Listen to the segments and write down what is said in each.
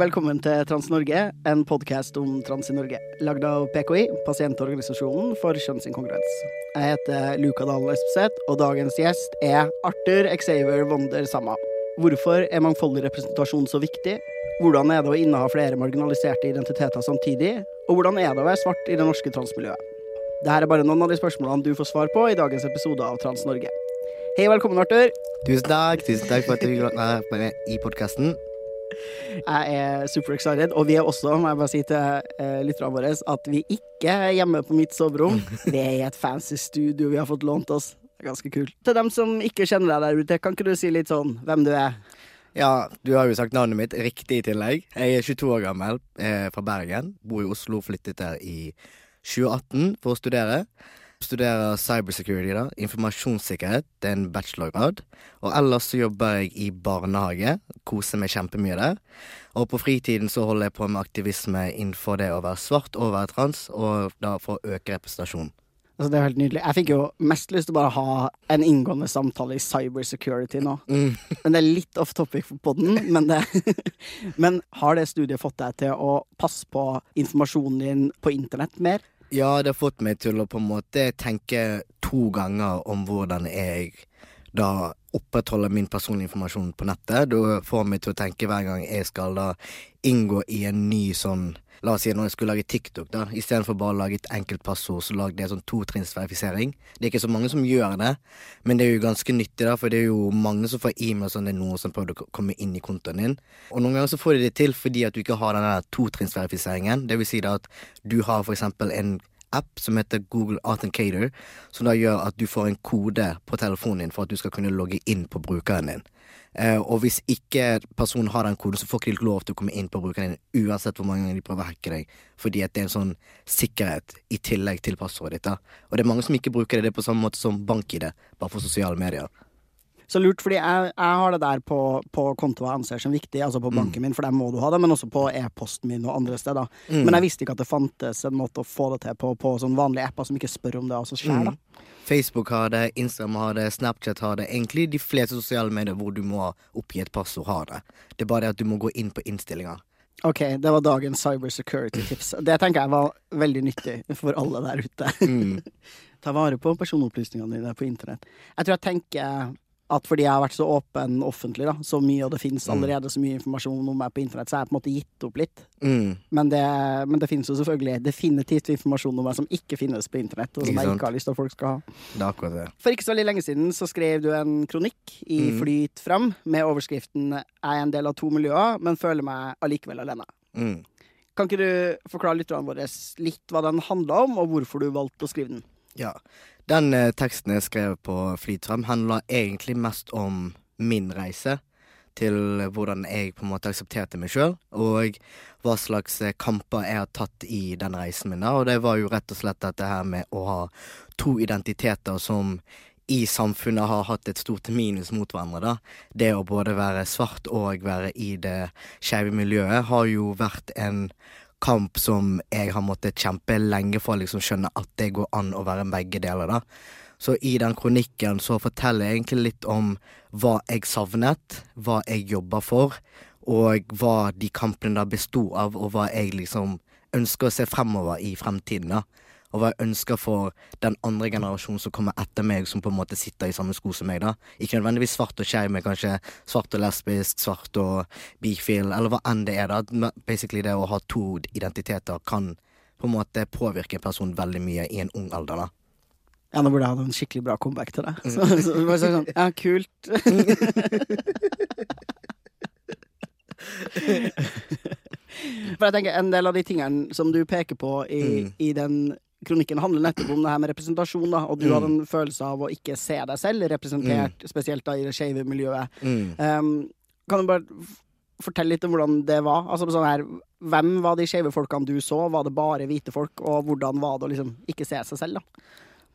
Velkommen til Trans-Norge, en podkast om trans i Norge. Lagd av PKI, pasientorganisasjonen for kjønnsinkongruens. Jeg heter Luka Dalen Espeseth, og dagens gjest er Arthur Xaver Wonder Sama. Hvorfor er mangfoldig representasjon så viktig? Hvordan er det å inneha flere marginaliserte identiteter samtidig? Og hvordan er det å være svart i det norske transmiljøet? Dette er bare noen av de spørsmålene du får svar på i dagens episode av Trans-Norge. Hei, velkommen, Arthur. Tusen takk Tusen takk for at du vil være med i podkasten. Jeg er super excited, og vi er også, må jeg bare si til uh, lytterne våre, at vi ikke er hjemme på mitt soverom. Vi er i et fancy studio vi har fått lånt oss. Det er ganske kult. Til dem som ikke kjenner deg der ute, kan ikke du si litt sånn hvem du er? Ja, du har jo sagt navnet mitt riktig i tillegg. Jeg er 22 år gammel, er fra Bergen. Bor i Oslo, flyttet der i 2018 for å studere. Studerer cybersecurity, da. Informasjonssikkerhet. Det er en bachelorgrad. Og ellers så jobber jeg i barnehage. Koser meg kjempemye der. Og på fritiden så holder jeg på med aktivisme innenfor det å være svart og være trans, og da for å øke representasjonen. Altså, det er helt nydelig. Jeg fikk jo mest lyst til å bare ha en inngående samtale i cybersecurity nå. Mm. Men det er litt off topic for poden, Men, men har det studiet fått deg til å passe på informasjonen din på internett mer? Ja, det har fått meg til å på en måte tenke to ganger om hvordan jeg da opprettholder min personlige informasjon på nettet. Da får meg til å tenke hver gang jeg skal da inngå i en ny sånn La oss si når jeg skulle lage TikTok, da. Istedenfor bare å lage et enkelt passord, så lagde jeg sånn totrinnsverifisering. Det er ikke så mange som gjør det, men det er jo ganske nyttig, da, for det er jo mange som får e-mail sånn det er noen som prøver å komme inn i kontoen din. Og noen ganger så får de det til fordi at du ikke har den der totrinnsverifiseringen. Det vil si da at du har for eksempel en app som heter Google Authenticator, som da gjør at du får en kode på telefonen din for at du skal kunne logge inn på brukeren din. Uh, og hvis ikke personen har den koden, så får ikke de lov til å komme inn på brukeren din uansett hvor mange ganger de prøver å hacke deg, fordi at det er en sånn sikkerhet i tillegg til passordet ditt. da. Og det er mange som ikke bruker det, det er på samme måte som bank-ID, bare for sosiale medier. Så lurt, fordi jeg, jeg har det der på, på konto jeg anser som viktig, altså på banken min, for der må du ha det, men også på e-posten min og andre steder. Mm. Men jeg visste ikke at det fantes en måte å få det til på, på sånn vanlige apper som ikke spør om det altså skjer, da. Facebook har det, Instagram har det, Snapchat har det. Egentlig de fleste sosiale medier hvor du må oppgi et passord, har det. Det er bare det at du må gå inn på innstillinger. Ok, det var dagens cybersecurity-tips. Det tenker jeg var veldig nyttig for alle der ute. Mm. Ta vare på personopplysningene dine på internett. Jeg tror jeg tenker at fordi jeg har vært så åpen offentlig, da, så mye, og det finnes Mm. allerede så mye informasjon om meg på internett, så jeg har på en måte gitt opp litt. Mm. Men det, men det finnes jo selvfølgelig definitivt informasjon om meg som ikke finnes på internett, og som jeg ikke har lyst til at folk skal ha. Det er akkurat det. For ikke så veldig lenge siden så skrev du en kronikk i Mm. Flyt fram med overskriften 'Jeg er en del av to miljøer, men føler meg allikevel alene'. Mm. Kan ikke du forklare lytterne våre litt hva den handla om, og hvorfor du valgte å skrive den? Ja. Den eh, teksten jeg skrev på Flytram, handler egentlig mest om min reise til hvordan jeg på en måte aksepterte meg sjøl, og hva slags eh, kamper jeg har tatt i den reisen min. Og det var jo rett og slett dette her med å ha to identiteter som i samfunnet har hatt et stort minus mot hverandre. da. Det å både være svart og være i det skeive miljøet har jo vært en kamp som jeg har måttet kjempe lenge for å liksom skjønne at det går an å være begge deler. da. Så i den kronikken så forteller jeg egentlig litt om hva jeg savnet, hva jeg jobba for, og hva de kampene da besto av, og hva jeg liksom ønsker å se fremover i fremtiden. da. Og hva jeg ønsker for den andre generasjonen som kommer etter meg, som på en måte sitter i samme sko som meg. da. Ikke nødvendigvis svart og skeiv, men kanskje svart og lesbisk, svart og bifil, eller hva enn det er. da. Basically det å ha to identiteter kan på en måte påvirke en person veldig mye i en ung alder. da. Ja, nå burde jeg hatt en skikkelig bra comeback til deg. Så, så, bare sånn, ja, kult. For jeg tenker En del av de tingene som du peker på i, Mm. i den kronikken, handler nettopp om det her med representasjon. da Og du Mm. hadde en følelse av å ikke se deg selv representert, spesielt da i det skeive miljøet. Mm. Um, kan du bare fortelle litt om hvordan det var? Altså sånn her, Hvem var de skeive folkene du så? Var det bare hvite folk? Og hvordan var det å liksom ikke se seg selv, da?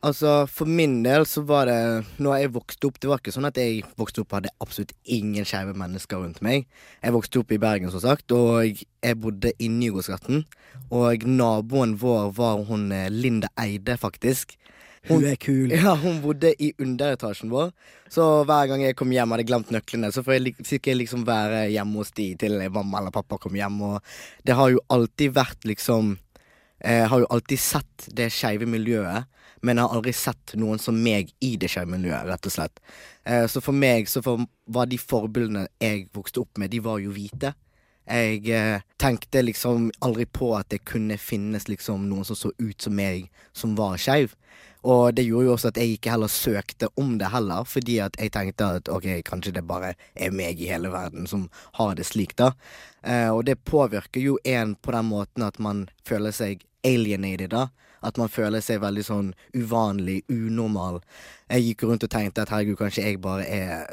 Altså, for min del så var det Når jeg vokste opp Det var ikke sånn at jeg vokste opp hadde absolutt ingen skeive mennesker rundt meg. Jeg vokste opp i Bergen, som sagt, og jeg bodde i Nygårdsgaten. Og naboen vår var hun eh, Linda Eide, faktisk. Hun er kul. Ja, hun bodde i underetasjen vår. Så hver gang jeg kom hjem og hadde glemt nøklene, så får jeg, fikk jeg liksom være hjemme hos de til mamma eller pappa kom hjem. Og det har jo alltid vært liksom Jeg har jo alltid sett det skeive miljøet, men jeg har aldri sett noen som meg i det skeive rett og slett. Eh, Så for meg så for, var de forbildene jeg vokste opp med, de var jo hvite. Jeg eh, tenkte liksom aldri på at det kunne finnes liksom noen som så ut som meg, som var skeiv. Og det gjorde jo også at jeg ikke heller søkte om det heller, fordi at jeg tenkte at ok, kanskje det bare er meg i hele verden som har det slik, da. Eh, og det påvirker jo en på den måten at man føler seg alienated, da. At man føler seg veldig sånn uvanlig, unormal. Jeg gikk rundt og tenkte at herregud, kanskje jeg bare er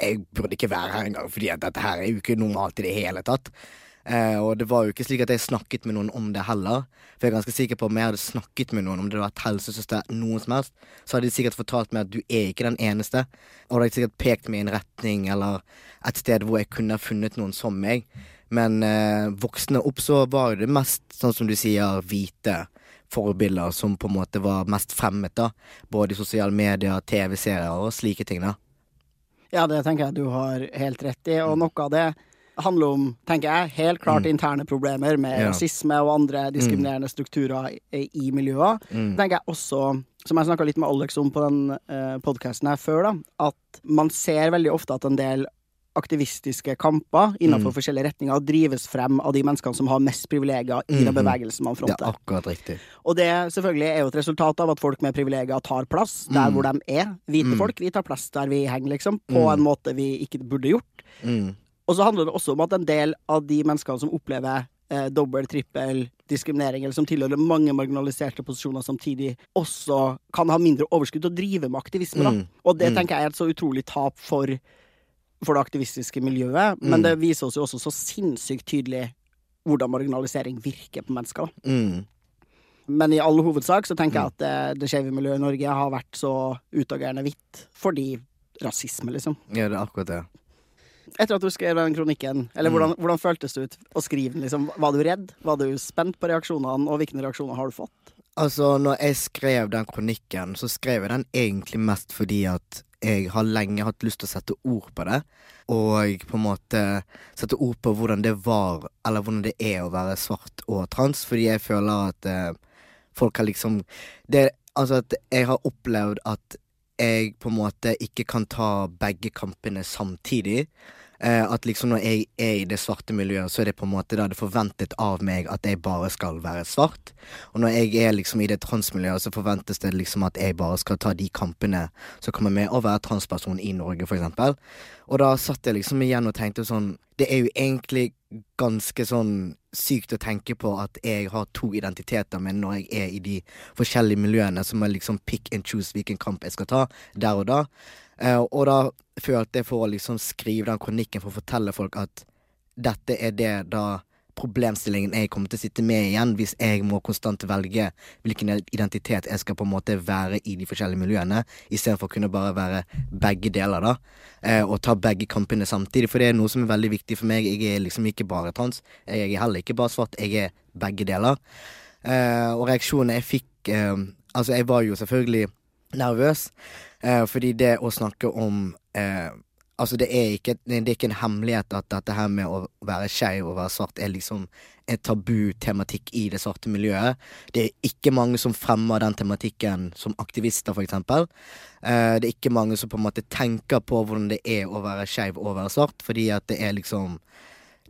jeg burde ikke være her engang, fordi at dette her er jo ikke normalt i det hele tatt. Eh, og det var jo ikke slik at jeg snakket med noen om det heller. For jeg er ganske sikker på om jeg hadde snakket med noen, om det hadde vært helsesøster, noen som helst, så hadde de sikkert fortalt meg at du er ikke den eneste. Og de hadde de sikkert pekt meg i en retning eller et sted hvor jeg kunne ha funnet noen som meg. Men eh, voksne opp så var det mest, sånn som du sier, hvite forbilder som på en måte var mest fremmet, da. Både i sosiale medier, TV-serier og slike ting, da. Ja, det tenker jeg du har helt rett i, og noe av det handler om, tenker jeg, helt klart interne problemer med Ja. rasisme og andre diskriminerende strukturer i, i miljøer. Mm. tenker jeg også, som jeg snakka litt med Alex om på den uh, podkasten her før, da, at man ser veldig ofte at en del aktivistiske kamper innenfor Mm. forskjellige retninger drives frem av de menneskene som har mest privilegier i den Mhm. bevegelsen man fronter. Det er akkurat riktig. Og det selvfølgelig er jo et resultat av at folk med privilegier tar plass der Mm. hvor de er. Hvite Mm. folk vi tar plass der vi henger, liksom, på Mm. en måte vi ikke burde gjort. Mm. Og så handler det også om at en del av de menneskene som opplever eh, dobbel, trippel diskriminering, eller som tilhører mange marginaliserte posisjoner samtidig, også kan ha mindre overskudd til å drive med aktivisme. Da. Mm. Og det Mm. tenker jeg er et så utrolig tap for, for det aktivistiske miljøet, men Mm. det viser oss jo også så sinnssykt tydelig hvordan marginalisering virker på mennesker. Mm. Men i all hovedsak så tenker jeg at det, det skeive miljøet i Norge har vært så utagerende hvitt fordi rasisme, liksom. Ja, det er akkurat det. Etter at du skrev den kronikken, eller Mm. hvordan, hvordan føltes det ut å skrive den? Liksom? Var du redd? Var du spent på reaksjonene, og hvilke reaksjoner har du fått? Altså, når jeg skrev den kronikken, så skrev jeg den egentlig mest fordi at jeg har lenge hatt lyst til å sette ord på det. Og på en måte sette ord på hvordan det var, eller hvordan det er å være svart og trans. Fordi jeg føler at eh, folk har liksom det, Altså at jeg har opplevd at jeg på en måte ikke kan ta begge kampene samtidig. Eh, at liksom når jeg er i det svarte miljøet, så er det på en måte da det forventet av meg at jeg bare skal være svart. Og når jeg er liksom i det transmiljøet, så forventes det liksom at jeg bare skal ta de kampene som kommer med å være transperson i Norge, for eksempel. Og da satt jeg liksom igjen og tenkte sånn Det er jo egentlig ganske sånn sykt å tenke på at jeg har to identiteter, men når jeg er i de forskjellige miljøene, så må jeg liksom pick and choose hvilken kamp jeg skal ta der og da. Eh, og da følte jeg for å liksom skrive den kronikken for å fortelle folk at dette er det da problemstillingen jeg kommer til å sitte med igjen hvis jeg må konstant velge hvilken identitet jeg skal på en måte være i de forskjellige miljøene, istedenfor å kunne bare være begge deler, da. Eh, og ta begge kampene samtidig, for det er noe som er veldig viktig for meg. Jeg er liksom ikke bare trans, jeg er heller ikke bare svart, jeg er begge deler. Eh, og reaksjonene jeg fikk eh, Altså, jeg var jo selvfølgelig nervøs, eh, fordi det å snakke om eh, Altså, det er, ikke, det er ikke en hemmelighet at dette her med å være skeiv og være svart er liksom en tabutematikk i det svarte miljøet. Det er ikke mange som fremmer den tematikken som aktivister, for eksempel. Eh, det er ikke mange som på en måte tenker på hvordan det er å være skeiv og være svart, fordi at det er liksom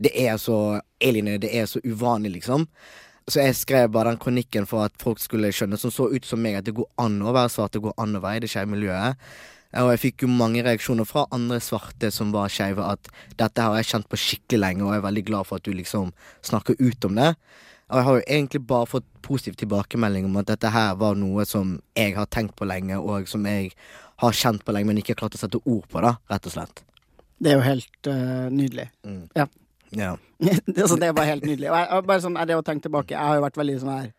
Det er så alienede, det er så uvanlig, liksom. Så jeg skrev bare den kronikken for at folk skulle skjønne, som så ut som meg, at det går an å være svart, det går an å være i det skeive miljøet. Og jeg fikk jo mange reaksjoner fra andre svarte som var skeive, at dette har jeg kjent på skikkelig lenge, og jeg er veldig glad for at du liksom snakker ut om det. Og jeg har jo egentlig bare fått positiv tilbakemelding om at dette her var noe som jeg har tenkt på lenge, og som jeg har kjent på lenge, men ikke har klart å sette ord på, da, rett og slett. Det er jo helt uh, nydelig. Mm. Ja. Ja. det, altså, det er bare helt nydelig. Og jeg, bare sånn, er det å tenke tilbake Jeg har jo vært veldig sånn her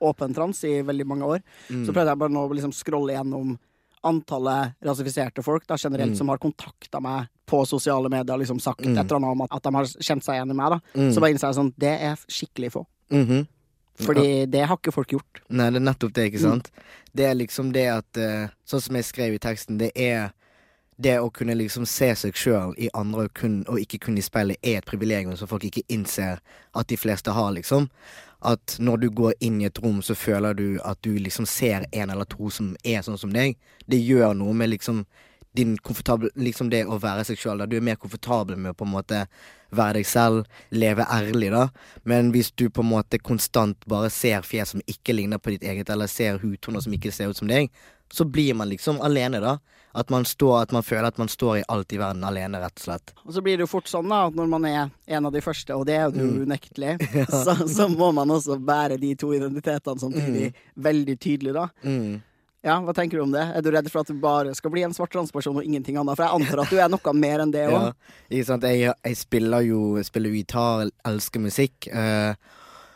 åpen trans i veldig mange år. Mm. Så prøvde jeg bare nå å liksom scrolle gjennom antallet rasifiserte folk da, generelt Mm. som har kontakta meg på sosiale medier liksom sagt Mm. et eller annet om at, at de har kjent seg igjen i meg. da Mm. Så bare innså jeg sånn, det er skikkelig få. -hmm. Fordi det har ikke folk gjort. Nei, det er nettopp det, ikke Mm. sant? Det er liksom det at eh, Sånn som jeg skrev i teksten, det er det å kunne liksom se seg sjøl i andre og, kun, og ikke kun i speilet, er et privilegium som folk ikke innser at de fleste har, liksom. At når du går inn i et rom, så føler du at du liksom ser en eller to som er sånn som deg. Det gjør noe med liksom din komfortabel Liksom det å være seg sjøl. Du er mer komfortabel med å på en måte være deg selv, leve ærlig, da. Men hvis du på en måte konstant bare ser fjes som ikke ligner på ditt eget, eller ser hudtoner som ikke ser ut som deg, så blir man liksom alene, da. At man, står, at man føler at man står i alt i verden alene, rett og slett. Og så blir det jo fort sånn da at når man er en av de første, og det er jo Mm. unektelig, så, så må man også bære de to identitetene samtidig veldig tydelig, da. Mm. Ja, Hva tenker du om det? Er du redd for at du bare skal bli en svart transperson og ingenting annet? For jeg antar at du er noe mer enn det òg. Ja? Jeg, jeg spiller jo spiller gitar, elsker musikk. Uh,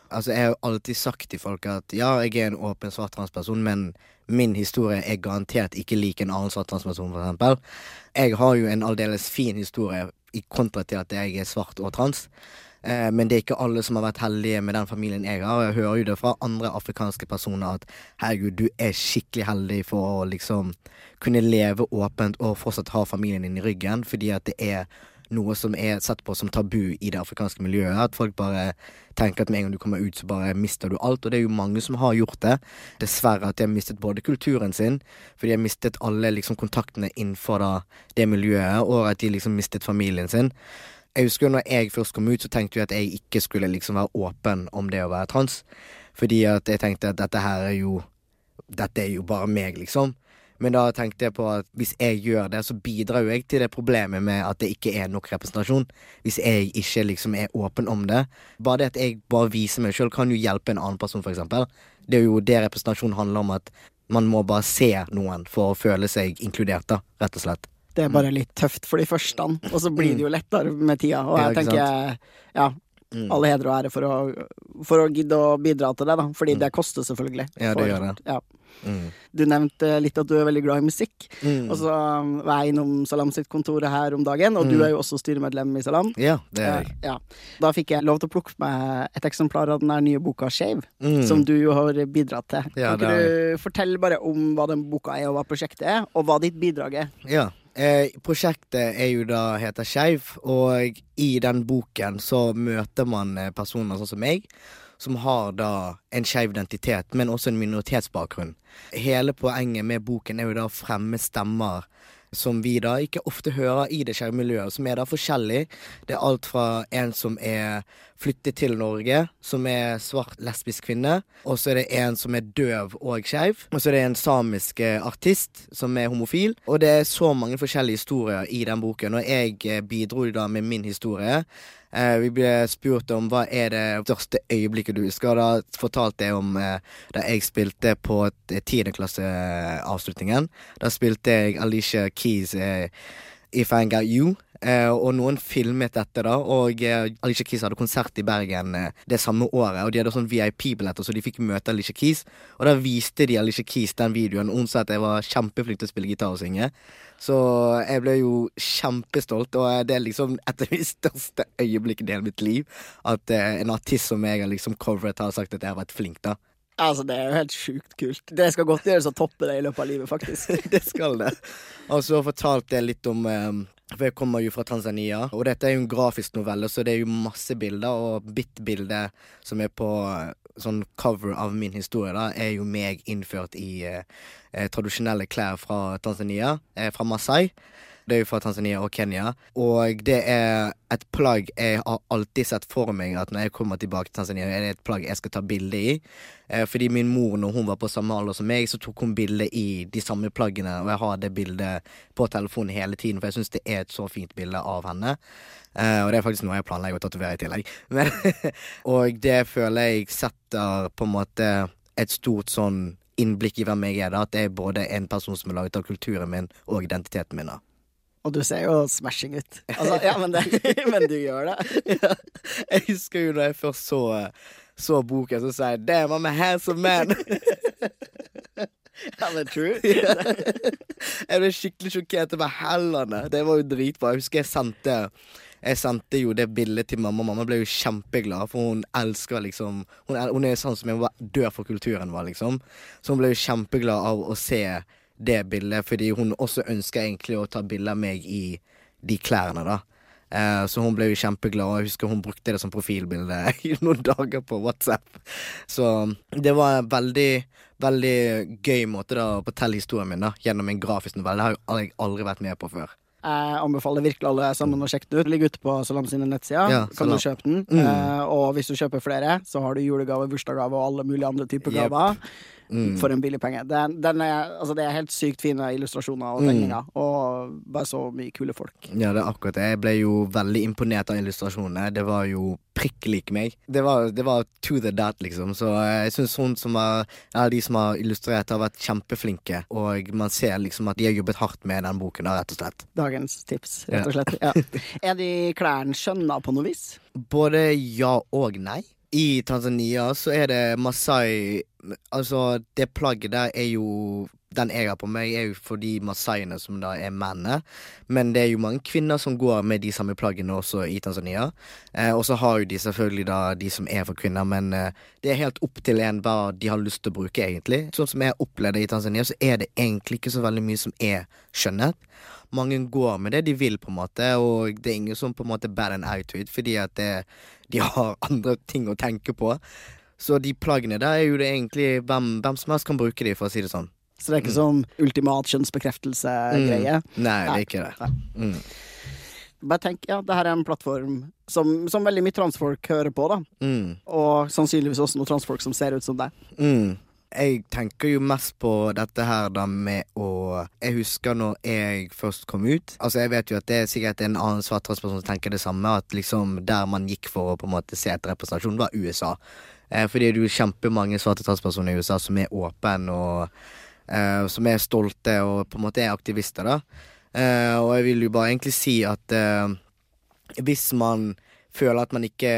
altså, jeg har jo alltid sagt til folk at ja, jeg er en åpen svart transperson, men min historie er garantert ikke lik en annen svart transperson, for eksempel. Jeg har jo en aldeles fin historie, i kontra til at jeg er svart og trans. Eh, men det er ikke alle som har vært heldige med den familien jeg har. Jeg hører jo det fra andre afrikanske personer at herregud, du er skikkelig heldig for å liksom kunne leve åpent og fortsatt ha familien din i ryggen, fordi at det er noe som er sett på som tabu i det afrikanske miljøet. At folk bare tenker at med en gang du kommer ut, så bare mister du alt. Og det er jo mange som har gjort det. Dessverre at de har mistet både kulturen sin, for de har mistet alle liksom kontaktene innenfor da, det miljøet, og at de liksom mistet familien sin. Jeg husker jo når jeg først kom ut, så tenkte jeg at jeg ikke skulle liksom være åpen om det å være trans. Fordi at jeg tenkte at dette her er jo Dette er jo bare meg, liksom. Men da tenkte jeg på at hvis jeg gjør det, så bidrar jo jeg til det problemet med at det ikke er nok representasjon. Hvis jeg ikke liksom er åpen om det. Bare det at jeg bare viser meg sjøl, kan jo hjelpe en annen person, for eksempel. Det er jo det representasjon handler om, at man må bare se noen for å føle seg inkludert, da, rett og slett. Det er bare litt tøft for de første, og så blir det jo lettere med tida. Og jeg tenker, ja, Mm. all heder og ære for å, for å gidde å bidra til det, da. Fordi det koster selvfølgelig. Ja, det gjør det. Ja. Mm. Du nevnte litt at du er veldig glad i musikk. Mm. Og så var jeg innom Salam sitt kontor her om dagen, og du Mm. er jo også styremedlem i Salam. Ja, det er jeg. Ja. Da fikk jeg lov til å plukke med et eksemplar av den nye boka Mm. som du jo har bidratt til. Ja, kan ikke du fortelle bare om hva den boka er, og hva prosjektet er, og hva ditt bidrag er? Ja. Eh, prosjektet er jo da heter Skeiv, og i den boken så møter man eh, personer sånn som meg, som har da en skeiv identitet, men også en minoritetsbakgrunn. Hele poenget med boken er jo da å fremme stemmer som vi da ikke ofte hører i det skeive miljøet, som er da forskjellig. Det er alt fra en som er flyttet til Norge, som er svart lesbisk kvinne, og så er det en som er døv og skeiv, og så er det en samisk eh, artist som er homofil, og det er så mange forskjellige historier i den boken, og jeg eh, bidro da med min historie. Eh, vi ble spurt om hva er det største øyeblikket du husker. Da fortalte jeg om eh, da jeg spilte på tiendeklasseavslutningen. Da spilte jeg Alicia Keys eh, If I Got You. Eh, og noen filmet dette, da. Og eh, Alicia Keys hadde konsert i Bergen eh, det samme året. Og de hadde sånn VIP-billetter, så de fikk møte Alicia Keys. Og da viste de Alicia Keys den videoen. Og hun sa at jeg var kjempeflink til å spille gitar og synge. Så jeg ble jo kjempestolt, og det er liksom et av de største øyeblikkene i hele mitt liv. At eh, en artist som jeg har liksom covret, har sagt at jeg har vært flink, da. Altså, det er jo helt sjukt kult. Det skal godt gjøres å toppe det i løpet av livet, faktisk. det skal det. Og så fortalte jeg litt om eh, For jeg kommer jo fra Tanzania, og dette er jo en grafisk novelle, så det er jo masse bilder, og bit-bildet som er på eh, sånn cover av min historie, da, er jo meg innført i eh, tradisjonelle klær fra Tanzania, eh, fra Masai. Det er jo fra Tanzania og Kenya. Og det er et plagg jeg har alltid sett for meg at når jeg kommer tilbake til Tanzania, er det et plagg jeg skal ta bilde i. Eh, fordi min mor, når hun var på samme alder som meg, så tok hun bilde i de samme plaggene, og jeg har det bildet på telefonen hele tiden, for jeg syns det er et så fint bilde av henne. Eh, og det er faktisk noe jeg planlegger å tatovere i tillegg. Men, og det føler jeg setter på en måte et stort sånn innblikk i hvem jeg er. da At jeg er både en person som er laget av kulturen min og identiteten min. da Og du ser jo smashing ut. Altså, ja, men, det, men du gjør det. ja. Jeg husker jo da jeg først så, så boken, så sa jeg 'Damn, I'm a handsome man'. Ja, men true. jeg ble skikkelig sjokkert. over hellene. Det var jo dritbra. Jeg husker jeg sendte jeg sendte jo det bildet til mamma. Mamma ble jo kjempeglad, for hun elsker liksom Hun er, hun er sånn som jeg dør for kulturen var, liksom. Så hun ble jo kjempeglad av å se det bildet, fordi hun også ønska egentlig å ta bilde av meg i de klærne, da. Eh, så hun ble jo kjempeglad, og jeg husker hun brukte det som profilbilde i noen dager på WhatsApp. Så det var en veldig, veldig gøy måte da å fortelle historien min da gjennom en grafisk novelle. Det har jeg aldri vært med på før. Jeg anbefaler virkelig alle sammen å sjekke det ut. Ligger ute på Salam sine nettsider. Ja, kan du kjøpe den. Mm. Eh, og hvis du kjøper flere, så har du julegave, bursdagsgave og alle mulige andre typer yep. gaver. Mm. For en billig penge. Den, den er, altså det er helt sykt fine illustrasjoner og Mm. Og bare så mye kule folk. Ja, det er akkurat det. Jeg ble jo veldig imponert av illustrasjonene. Det var jo prikk lik meg. Det var, det var to the dot, liksom. Så eh, jeg syns hun som er, ja, de som har illustrert, har vært kjempeflinke. Og man ser liksom at de har jobbet hardt med den boken, da, rett og slett. Dagens tips, rett og slett. Ja. Er de klærne skjønna på noe vis? Både ja og nei. I Tanzania så er det Masai Altså, det plagget der er jo Den jeg har på meg, er jo for de masaiene som da er mennene. Men det er jo mange kvinner som går med de samme plaggene også i Tanzania. Eh, og så har jo de selvfølgelig da de som er for kvinner, men eh, det er helt opp til en hva de har lyst til å bruke, egentlig. Sånn som jeg opplevde i Tanzania, så er det egentlig ikke så veldig mye som er skjønnet. Mange går med det de vil, på en måte, og det er ingen som på en måte bad en outfit, fordi at det, de har andre ting å tenke på. Så de plaggene der er jo det egentlig hvem, hvem som helst kan bruke de, for å si det sånn. Så det er ikke sånn ultimat kjønnsbekreftelse-greie. Mm. Nei, det er ikke det. Mm. Bare tenk, ja, det her er en plattform som, som veldig mye transfolk hører på, da. Mm. Og sannsynligvis også noen transfolk som ser ut som deg. Mm. Jeg tenker jo mest på dette her da med å Jeg husker når jeg først kom ut Altså Jeg vet jo at det er sikkert en annen svart transperson som tenker det samme. At liksom der man gikk for å på en måte se etter representasjon, var USA. Eh, fordi det er jo kjempemange svarte transpersoner i USA som er åpne og eh, Som er stolte og på en måte er aktivister, da. Eh, og jeg vil jo bare egentlig si at eh, hvis man føler at man ikke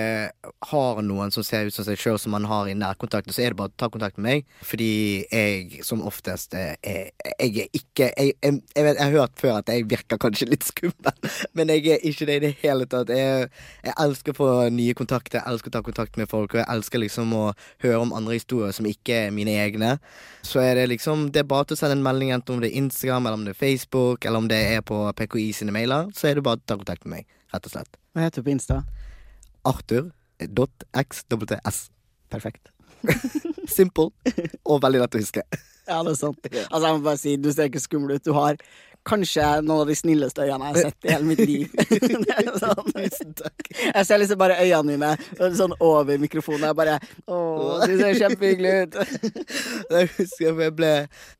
har noen som ser ut som seg sjøl som man har i nærkontakt, så er det bare å ta kontakt med meg. Fordi jeg som oftest er, Jeg er ikke jeg, jeg, jeg, vet, jeg har hørt før at jeg virker kanskje litt skummel, men jeg er ikke det i det hele tatt. Jeg elsker å få nye kontakter, jeg elsker å ta kontakt med folk, og jeg elsker liksom å høre om andre historier som ikke er mine egne. Så er det liksom Det er bare til å sende en melding, enten om det er Instagram, eller om det er Facebook, eller om det er på PKI sine mailer, så er det bare å ta kontakt med meg, rett og slett. Hva heter du på Insta? Arthur.xss. Perfekt. Simple og veldig lett å huske. Ja, det er sant. Altså, jeg må bare si, du ser ikke skummel ut. Du har kanskje noen av de snilleste øynene jeg har sett i hele mitt liv. Sånn. Jeg ser liksom bare øynene dine sånn over mikrofonen. Jeg bare Å, du ser kjempehyggelig ut. Jeg husker jeg ble,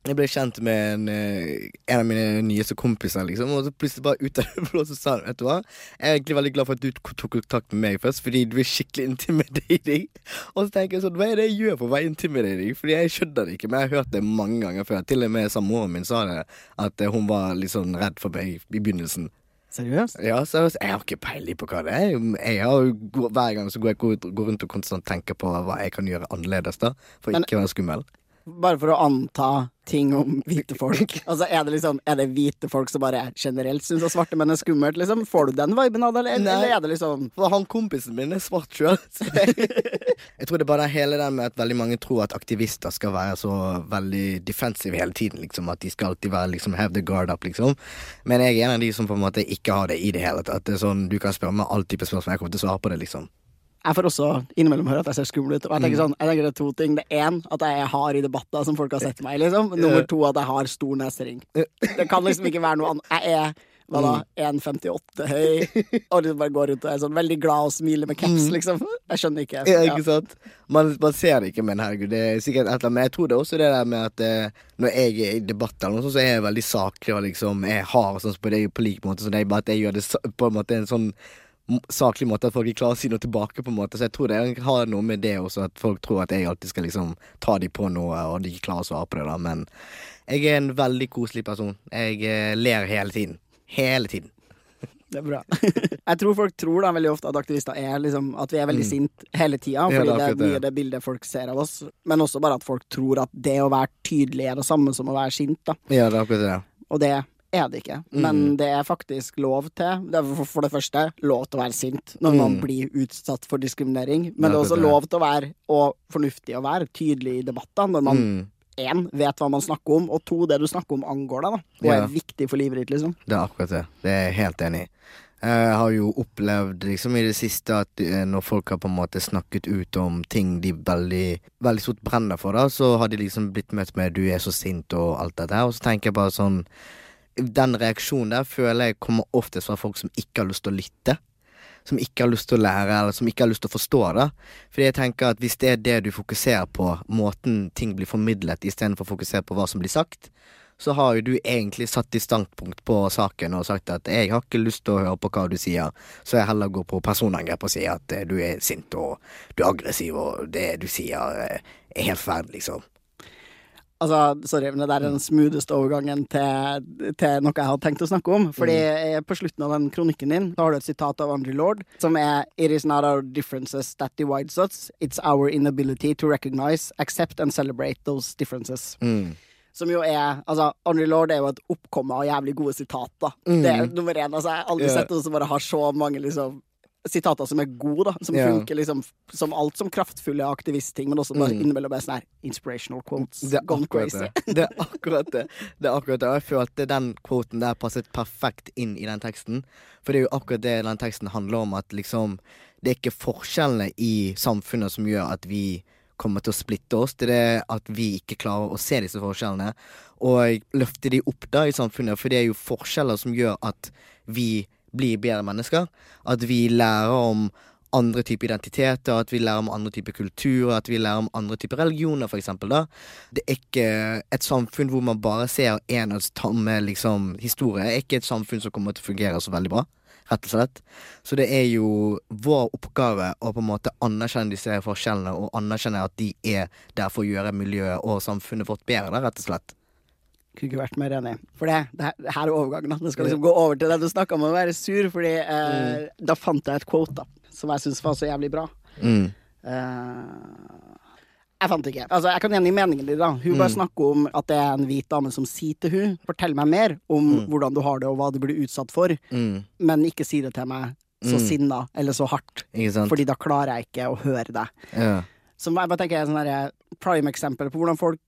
jeg ble kjent med en, eh, en av mine nyeste kompiser, liksom. Og så plutselig bare ut av det blå så sa han Vet du hva, jeg er egentlig veldig glad for at du tok kontakt med meg først, fordi du er skikkelig intimidating. Og så tenker jeg sånn, hva er det jeg gjør for å være intimidating? Fordi jeg skjønner det ikke, men jeg har hørt det mange ganger før. Til og med samboeren min sa det, at eh, hun var litt sånn redd for meg i begynnelsen. Seriøst? Ja, så jeg, har ikke peiling på hva det er. Jeg har, hver gang så går jeg går, går rundt og konstant tenker på hva jeg kan gjøre annerledes da, for Men- ikke å være skummel. Bare for å anta ting om hvite folk. Altså, Er det liksom Er det hvite folk som bare generelt syns at svarte menn er skummelt? Liksom? Får du den viben av det, eller, Nei. eller er det liksom For han kompisen min er svart sjøl. jeg tror det er bare hele den med at veldig mange tror at aktivister skal være så veldig defensive hele tiden. Liksom At de skal alltid være liksom have the guard up, liksom. Men jeg er en av de som på en måte ikke har det i det hele tatt. Det er sånn, Du kan spørre meg all type spørsmål, jeg kommer til å svare på det, liksom. Jeg får også innimellom høre at jeg ser skummel ut. Og jeg Mm. tenker sånn, jeg tenker det er to ting. Det er én, at jeg er hard i debatter som folk har sett meg. Liksom. Nummer to, at jeg har stor nesering. Det kan liksom ikke være noe annet. Jeg er hva da, 1,58 høy, og liksom bare går rundt og er sånn veldig glad og smiler med caps, liksom. Jeg skjønner ikke. Mm. Ja, ikke sant? Man, man ser det ikke, men herregud, det er sikkert et eller annet. Men jeg tror det er også det der med at eh, når jeg er i debatt eller noe sånt, så er jeg veldig saklig og liksom Jeg har sånn på, det, på lik måte som deg, bare at jeg gjør det på en måte en sånn saklig måte at folk ikke klarer å si noe tilbake, på en måte. Så jeg tror det har noe med det også, at folk tror at jeg alltid skal liksom ta de på noe, og de ikke klarer å svare på det, da. Men jeg er en veldig koselig person. Jeg eh, ler hele tiden. Hele tiden. Det er bra. jeg tror folk tror da veldig ofte at aktivister er liksom At vi er veldig Mm. sinte hele tida, Ja, fordi det er det er mye det bildet folk ser av oss. Men også bare at folk tror at det å være tydelig er det samme som å være sint, da. Ja, det er akkurat det. Og det er det ikke. Mm. Men det er faktisk lov til. Det er for- det første lov til å være sint når man Mm. blir utsatt for diskriminering. Men det er også det. lov til å være, og fornuftig å være, tydelig i debatter når man Mm. én, vet hva man snakker om, og to, det du snakker om angår deg, da. Og Ja. er viktig for livet ditt, liksom. Det er akkurat det. Det er jeg helt enig i. Jeg har jo opplevd liksom i det siste at eh, når folk har på en måte snakket ut om ting de veldig, veldig stort brenner for, da, så har de liksom blitt møtt med 'du er så sint' og alt dette her. Og så tenker jeg bare sånn Den reaksjonen der føler jeg kommer oftest fra folk som ikke har lyst til å lytte. Som ikke har lyst til å lære, eller som ikke har lyst til å forstå det. Fordi jeg tenker at hvis det er det du fokuserer på, måten ting blir formidlet, istedenfor å fokusere på hva som blir sagt, så har jo du egentlig satt i standpunkt på saken og sagt at jeg har ikke lyst til å høre på hva du sier, så jeg heller går på personangrep og sier at eh, du er sint og du er aggressiv og det du sier eh, er helt forferdelig, liksom. Altså, sorry, men det der er den smootheste overgangen til, til noe jeg hadde tenkt å snakke om. Fordi mm. på slutten av den kronikken din så har du et sitat av Andrew Lord som er It is not our differences that divides us, it's our inability to recognize, accept and celebrate those differences. Mm. Som jo er Altså, Andrew Lord er jo et oppkomme av jævlig gode sitater. Mm. Det er nummer én. Altså, jeg har aldri yeah. sett noen som bare har så mange liksom sitater som er gode, da. Som yeah. funker liksom som alt som kraftfulle aktivistting, men også bare Mm. innimellom sånn her inspirational quotes. Det er gone crazy. det. Det er akkurat det. Det er akkurat det. Og jeg følte den quoten der passet perfekt inn i den teksten. For det er jo akkurat det den teksten handler om, at liksom Det er ikke forskjellene i samfunnet som gjør at vi kommer til å splitte oss. Det er at vi ikke klarer å se disse forskjellene. Og løfte de opp da i samfunnet, for det er jo forskjeller som gjør at vi blir bedre mennesker. At vi lærer om andre typer identiteter, at vi lærer om andre typer kulturer, at vi lærer om andre typer religioner, for eksempel. Det er ikke et samfunn hvor man bare ser én og samme liksom, historie. Det er ikke et samfunn som kommer til å fungere så veldig bra, rett og slett. Så det er jo vår oppgave å på en måte anerkjenne disse forskjellene, og anerkjenne at de er der for å gjøre miljøet og samfunnet vårt bedre, rett og slett. Kunne ikke vært mer enig. For det, det, her, det her er overgangen. Det skal liksom gå over til det du snakka om å være sur, fordi eh, da fant jeg et quote da, som jeg syns var så jævlig bra. Mm. Uh, jeg fant ikke. Altså, jeg kan gjengi meningen din. da Hun bare snakker om at det er en hvit dame som sier til hun Fortell meg mer om hvordan du har det, og hva du blir utsatt for, Mm. men ikke si det til meg så Mm. sinna eller så hardt? Fordi da klarer jeg ikke å høre deg. ja. Som jeg bare tenker er et prime eksempel på hvordan folk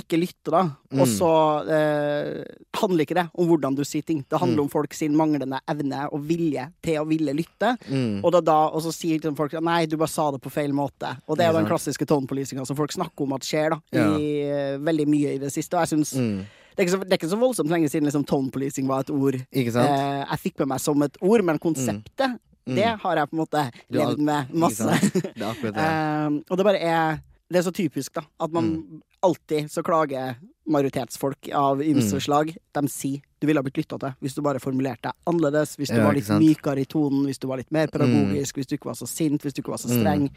ikke lytter, da. Mm. Og så eh, handler ikke det om hvordan du sier ting. Det handler Mm. om folk sin manglende evne og vilje til å ville lytte. Mm. Og, da, da, og så sier liksom folk nei, du bare sa det på feil måte. Og det er jo den klassiske tone-policinga som folk snakker om at skjer, da. Ja. I, eh, veldig mye i det siste. Og jeg synes Mm. det, er så, det er ikke så voldsomt lenge siden liksom, tone-policing var et ord eh, jeg fikk med meg som et ord, men konseptet, Mm. det har jeg på en måte levd med masse. Det det. Eh, og det bare er Det er så typisk, da. At man Mm. alltid så klager majoritetsfolk av ymse Mm. De sier du ville ha blitt lytta til hvis du bare formulerte deg annerledes, hvis du Ja, var litt? Mm. mykere i tonen, hvis du var litt mer pedagogisk, hvis du ikke var så sint, hvis du ikke var så streng.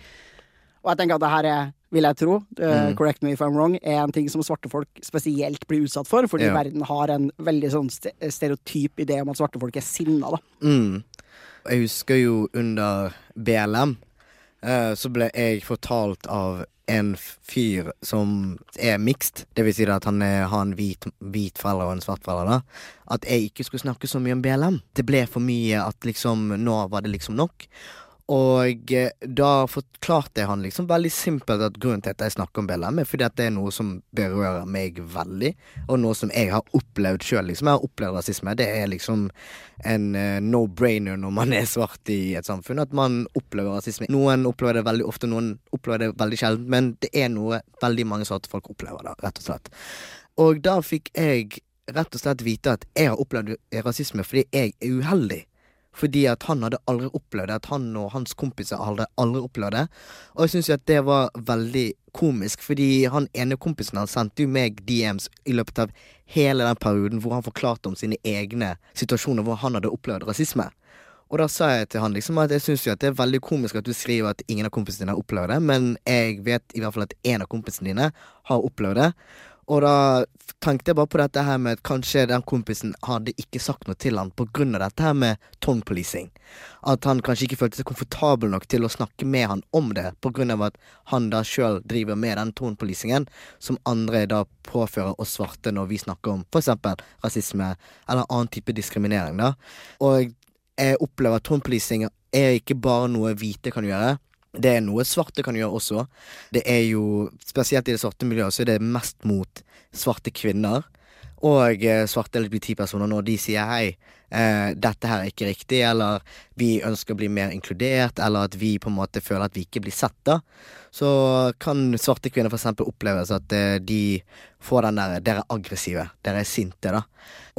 Og jeg tenker at det her er, vil jeg tro, eh, Mm. correct me if I'm wrong, er en ting som svarte folk spesielt blir utsatt for, fordi Ja. verden har en veldig sånn ste- stereotyp idé om at svarte folk er sinna, da. Mm. Jeg husker jo under BLM uh, så ble jeg fortalt av en fyr som er mixed, det vil si at han er, har en hvit, hvit forelder og en svart forelder, at jeg ikke skulle snakke så mye om BLM. Det ble for mye at liksom nå var det liksom nok. Og eh, da forklarte jeg han liksom veldig simpelt at grunnen til at jeg snakker om BLM, er fordi at det er noe som berører meg veldig, og noe som jeg har opplevd sjøl. Liksom. Jeg har opplevd rasisme. Det er liksom en uh, no-brainer når man er svart i et samfunn, at man opplever rasisme. Noen opplever det veldig ofte, noen opplever det veldig sjelden, men det er noe veldig mange svarte folk opplever, da, rett og slett. Og da fikk jeg rett og slett vite at jeg har opplevd rasisme fordi jeg er uheldig. Fordi at han hadde aldri opplevd det. At han og hans kompiser hadde aldri opplevd det. Og jeg syns jo at det var veldig komisk, fordi han ene kompisen han sendte jo meg DMs i løpet av hele den perioden hvor han forklarte om sine egne situasjoner hvor han hadde opplevd rasisme. Og da sa jeg til han liksom at jeg syns jo at det er veldig komisk at du skriver at ingen av kompisene dine har opplevd det, men jeg vet i hvert fall at en av kompisene dine har opplevd det. Og da tenkte jeg bare på dette her med at kanskje den kompisen hadde ikke sagt noe til han av dette her med tone policing. At han kanskje ikke følte seg komfortabel nok til å snakke med han om det, av at han da sjøl driver med den tone policingen som andre da påfører oss svarte når vi snakker om f.eks. rasisme eller annen type diskriminering, da. Og jeg opplever at tone policing er ikke bare noe hvite kan gjøre. Det er noe svarte kan gjøre også. Det er jo, spesielt i det svarte miljøet, så er det mest mot svarte kvinner og eh, svarte LGBT-personer når de sier hei, eh, dette her er ikke riktig, eller vi ønsker å bli mer inkludert, eller at vi på en måte føler at vi ikke blir sett, da. Så kan svarte kvinner eksempel oppleves at eh, de får den der Dere er aggressive, dere er sinte, da.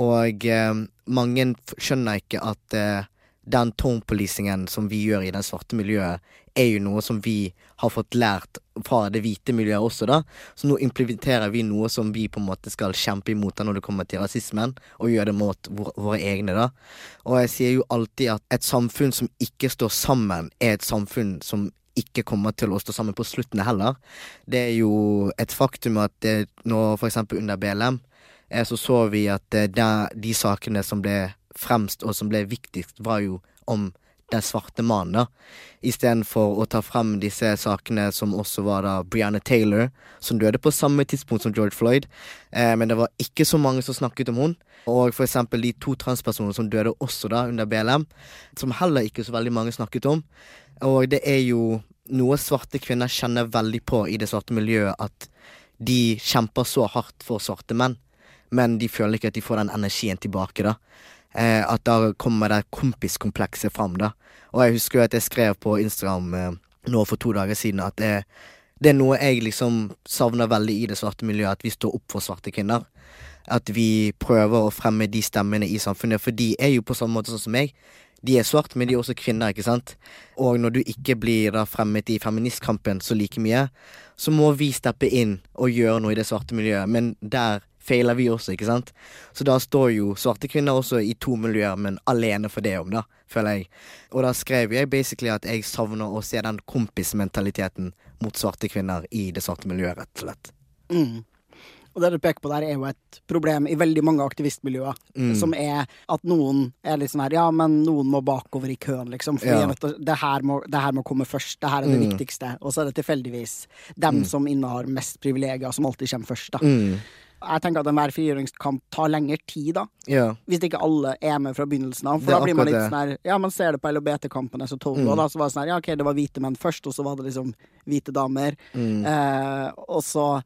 Og eh, mange skjønner ikke at eh, den tone policingen som vi gjør i det svarte miljøet, er jo noe som vi har fått lært fra det hvite miljøet også, da. Så nå implementerer vi noe som vi på en måte skal kjempe imot da når det kommer til rasismen, og gjøre det mot våre egne, da. Og jeg sier jo alltid at et samfunn som ikke står sammen, er et samfunn som ikke kommer til å stå sammen på slutten heller. Det er jo et faktum at det, nå for eksempel under BLM, eh, så så vi at eh, de sakene som ble fremst og som ble viktigst, var jo om den svarte mannen, da. Istedenfor å ta frem disse sakene som også var da Brianna Taylor, som døde på samme tidspunkt som George Floyd. Eh, men det var ikke så mange som snakket om hun. Og for eksempel de to transpersoner som døde også da under BLM, som heller ikke så veldig mange snakket om. Og det er jo noe svarte kvinner kjenner veldig på i det svarte miljøet, at de kjemper så hardt for svarte menn, men de føler ikke at de får den energien tilbake, da. Eh, at da kommer det kompiskomplekset fram, da. Og jeg husker jo at jeg skrev på Instagram eh, nå for to dager siden at det, det er noe jeg liksom savner veldig i det svarte miljøet, at vi står opp for svarte kvinner. At vi prøver å fremme de stemmene i samfunnet, for de er jo på samme måte sånn som meg. De er svart, men de er også kvinner, ikke sant? Og når du ikke blir da fremmet i feministkampen så like mye, så må vi steppe inn og gjøre noe i det svarte miljøet, men der feiler vi også, ikke sant? Så da står jo svarte kvinner også i to miljøer, men alene for det om, da, føler jeg. Og da skrev jeg basically at jeg savner å se den kompismentaliteten mot svarte kvinner i det svarte miljøet, rett og slett. Mm. Og det du peker på der, er jo et problem i veldig mange aktivistmiljøer. Mm. Som er at noen er litt sånn her Ja, men noen må bakover i køen, liksom. For Ja. det, her må, det her må komme først. Det her er det Mm. viktigste. Og så er det tilfeldigvis dem som innehar mest privilegier, som alltid kommer først, da. Jeg tenker at enhver frigjøringskamp tar lengre tid, da. Ja. Hvis ikke alle er med fra begynnelsen av. For da blir man litt sånn her Ja, man ser det på LHBT-kampene så tolv år, Mm. da så var det sånn her Ja, OK, det var hvite menn først, og så var det liksom hvite damer. Mm. Eh, og så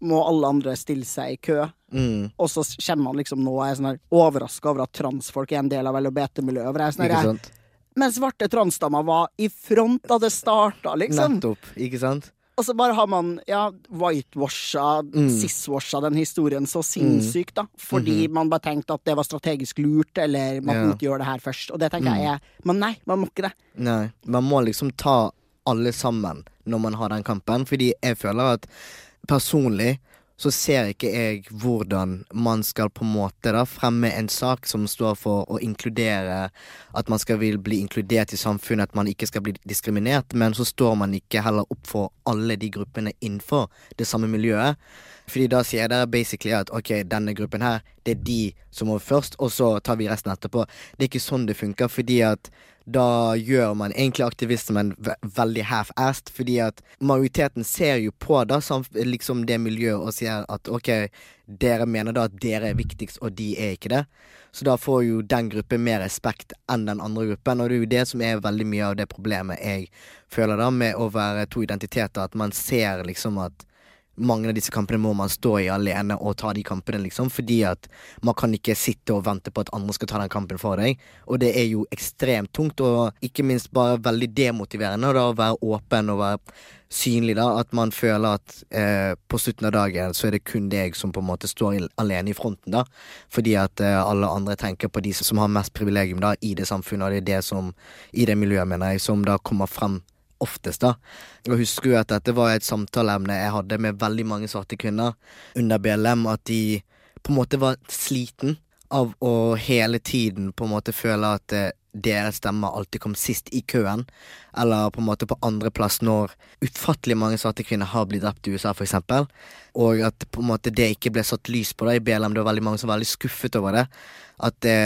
må alle andre stille seg i kø. Mm. Og så kommer man liksom nå og er sånn her overraska over at transfolk er en del av LHBT-miljøet. Jeg sånn Ikke her, sant? Men svarte transdamer var i front da det starta, liksom. Nettopp, ikke sant? Og så bare har man ja, whitewasha, Mm. ciswasha den historien så sinnssykt, da. Fordi man bare tenkte at det var strategisk lurt, eller man Ja. måtte gjøre det her først. Og det tenker jeg er Men nei, man må ikke det. Nei, man må liksom ta alle sammen når man har den kampen, fordi jeg føler at personlig så ser ikke jeg hvordan man skal på en måte da fremme en sak som står for å inkludere At man skal vil bli inkludert i samfunnet, at man ikke skal bli diskriminert, men så står man ikke heller opp for alle de gruppene innenfor det samme miljøet. Fordi da sier dere basically at ok, denne gruppen her, det er de som må først, og så tar vi resten etterpå. Det er ikke sånn det funker, fordi at da gjør man egentlig aktivismen ve veldig half-assed, fordi at majoriteten ser jo på da liksom det miljøet og sier at ok, dere mener da at dere er viktigst, og de er ikke det. Så da får jo den gruppen mer respekt enn den andre gruppen, og det er jo det som er veldig mye av det problemet jeg føler da med å være to identiteter, at man ser liksom at mange av disse kampene må man stå i alene og ta de kampene, liksom. Fordi at man kan ikke sitte og vente på at andre skal ta den kampen for deg. Og det er jo ekstremt tungt, og ikke minst bare veldig demotiverende da, å være åpen og være synlig, da. At man føler at eh, på slutten av dagen så er det kun deg som på en måte står alene i fronten, da. Fordi at eh, alle andre tenker på de som har mest privilegium da i det samfunnet, og det er det som, i det miljøet, mener jeg, som da kommer frem oftest, da. Og husker jo at dette var et samtaleemne jeg hadde med veldig mange svarte kvinner under BLM, at de på en måte var sliten av å hele tiden på en måte føle at eh, deres stemmer alltid kom sist i køen, eller på en måte på andreplass når utfattelig mange svarte kvinner har blitt drept i USA, for eksempel, og at på en måte det ikke ble satt lys på da i BLM, det var veldig mange som var veldig skuffet over det, at det,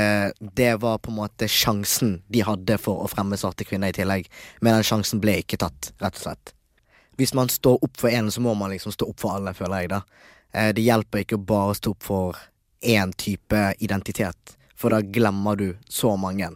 det var på en måte sjansen de hadde for å fremme svarte kvinner i tillegg, men den sjansen ble ikke tatt, rett og slett. Hvis man står opp for én, så må man liksom stå opp for alle, føler jeg, da. Eh, Det hjelper ikke å bare stå opp for én type identitet, for da glemmer du så mange.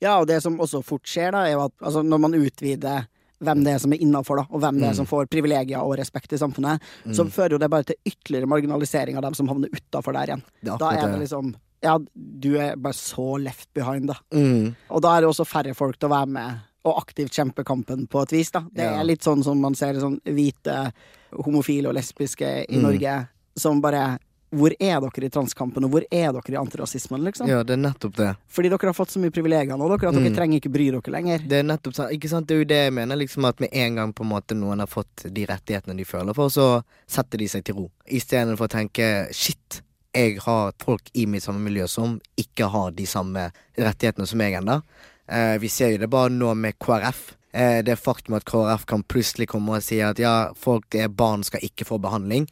Ja, og det som også fort skjer, da, er at altså, når man utvider hvem det er som er innafor, og hvem det er Mm. som får privilegier og respekt i samfunnet, så fører jo det bare til ytterligere marginalisering av dem som havner utafor der igjen. Er Da er det det. liksom Ja, du er bare så left behind, da. Mm. Og da er det også færre folk til å være med og aktivt kjempe kampen på et vis, da. Det Ja. er litt sånn som man ser sånn hvite homofile og lesbiske i Mm. Norge som bare Hvor er dere i transkampen, og hvor er dere i antirasismen, liksom? Ja, det er nettopp det. Fordi dere har fått så mye privilegier nå, dere, at dere Mm. trenger ikke bry dere lenger. Det er nettopp sant. Ikke sant? Det er jo det jeg mener, liksom at med en gang på en måte noen har fått de rettighetene de føler for, så setter de seg til ro. Istedenfor å tenke shit, jeg har folk i mitt samme miljø som ikke har de samme rettighetene som meg ennå. Eh, vi ser jo det bare nå med KrF. Eh, det faktum at KrF kan plutselig komme og si at ja, folk er barn skal ikke få behandling.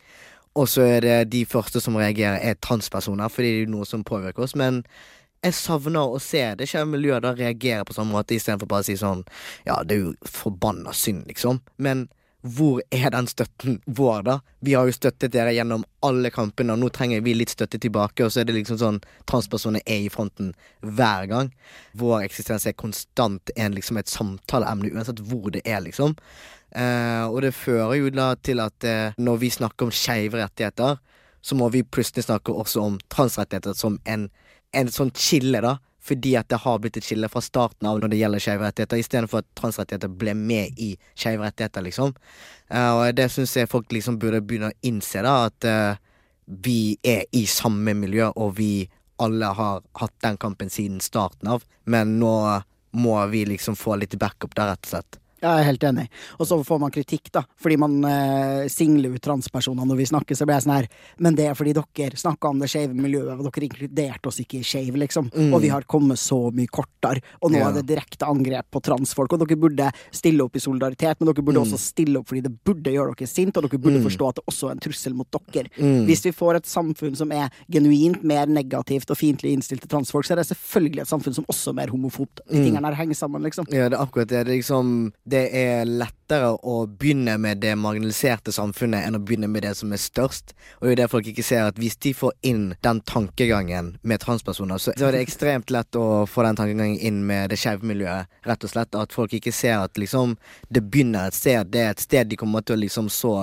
Og så er det de første som reagerer, er transpersoner, fordi det er noe som påvirker oss. Men jeg savner å se det skjer miljøet da reagerer på samme måte, istedenfor bare å si sånn Ja, det er jo forbanna synd, liksom. Men hvor er den støtten vår, da? Vi har jo støttet dere gjennom alle kampene, og nå trenger vi litt støtte tilbake, og så er det liksom sånn transpersoner er i fronten hver gang. Vår eksistens er konstant en, liksom et samtaleemne, uansett hvor det er, liksom. Eh, og det fører jo da til at eh, når vi snakker om skeive rettigheter, så må vi plutselig snakke også om transrettigheter som en, en sånn skille, da. Fordi at det har blitt et skille fra starten av når det gjelder skeive rettigheter, istedenfor at transrettigheter ble med i skeive rettigheter, liksom. Eh, og det syns jeg folk liksom burde begynne å innse, da, at eh, vi er i samme miljø, og vi alle har hatt den kampen siden starten av, men nå må vi liksom få litt backup der, rett og slett. Jeg er helt enig. Og så får man kritikk, da, fordi man eh, singler ut transpersoner når vi snakker. Så blir jeg sånn her Men det er fordi dere snakka om det skeive miljøet, og dere inkluderte oss ikke i skeiv, liksom. Og vi har kommet så mye kortere, og nå Ja. er det direkte angrep på transfolk. Og dere burde stille opp i solidaritet, men dere burde også stille opp fordi det burde gjøre dere sint, og dere burde forstå at det også er en trussel mot dere. Hvis vi får et samfunn som er genuint mer negativt og fiendtlig innstilt til transfolk, så er det selvfølgelig et samfunn som også er mer homofobt. De tingene her henger sammen, liksom. Ja, det er akkurat det. Det er, liksom, det er lettere å begynne med det marginaliserte samfunnet enn å begynne med det som er størst. Og det er det folk ikke ser, at hvis de får inn den tankegangen med transpersoner, så, så er det ekstremt lett å få den tankegangen inn med det skeive miljøet. Rett og slett at folk ikke ser at liksom det begynner et sted. Det er et sted de kommer til å liksom så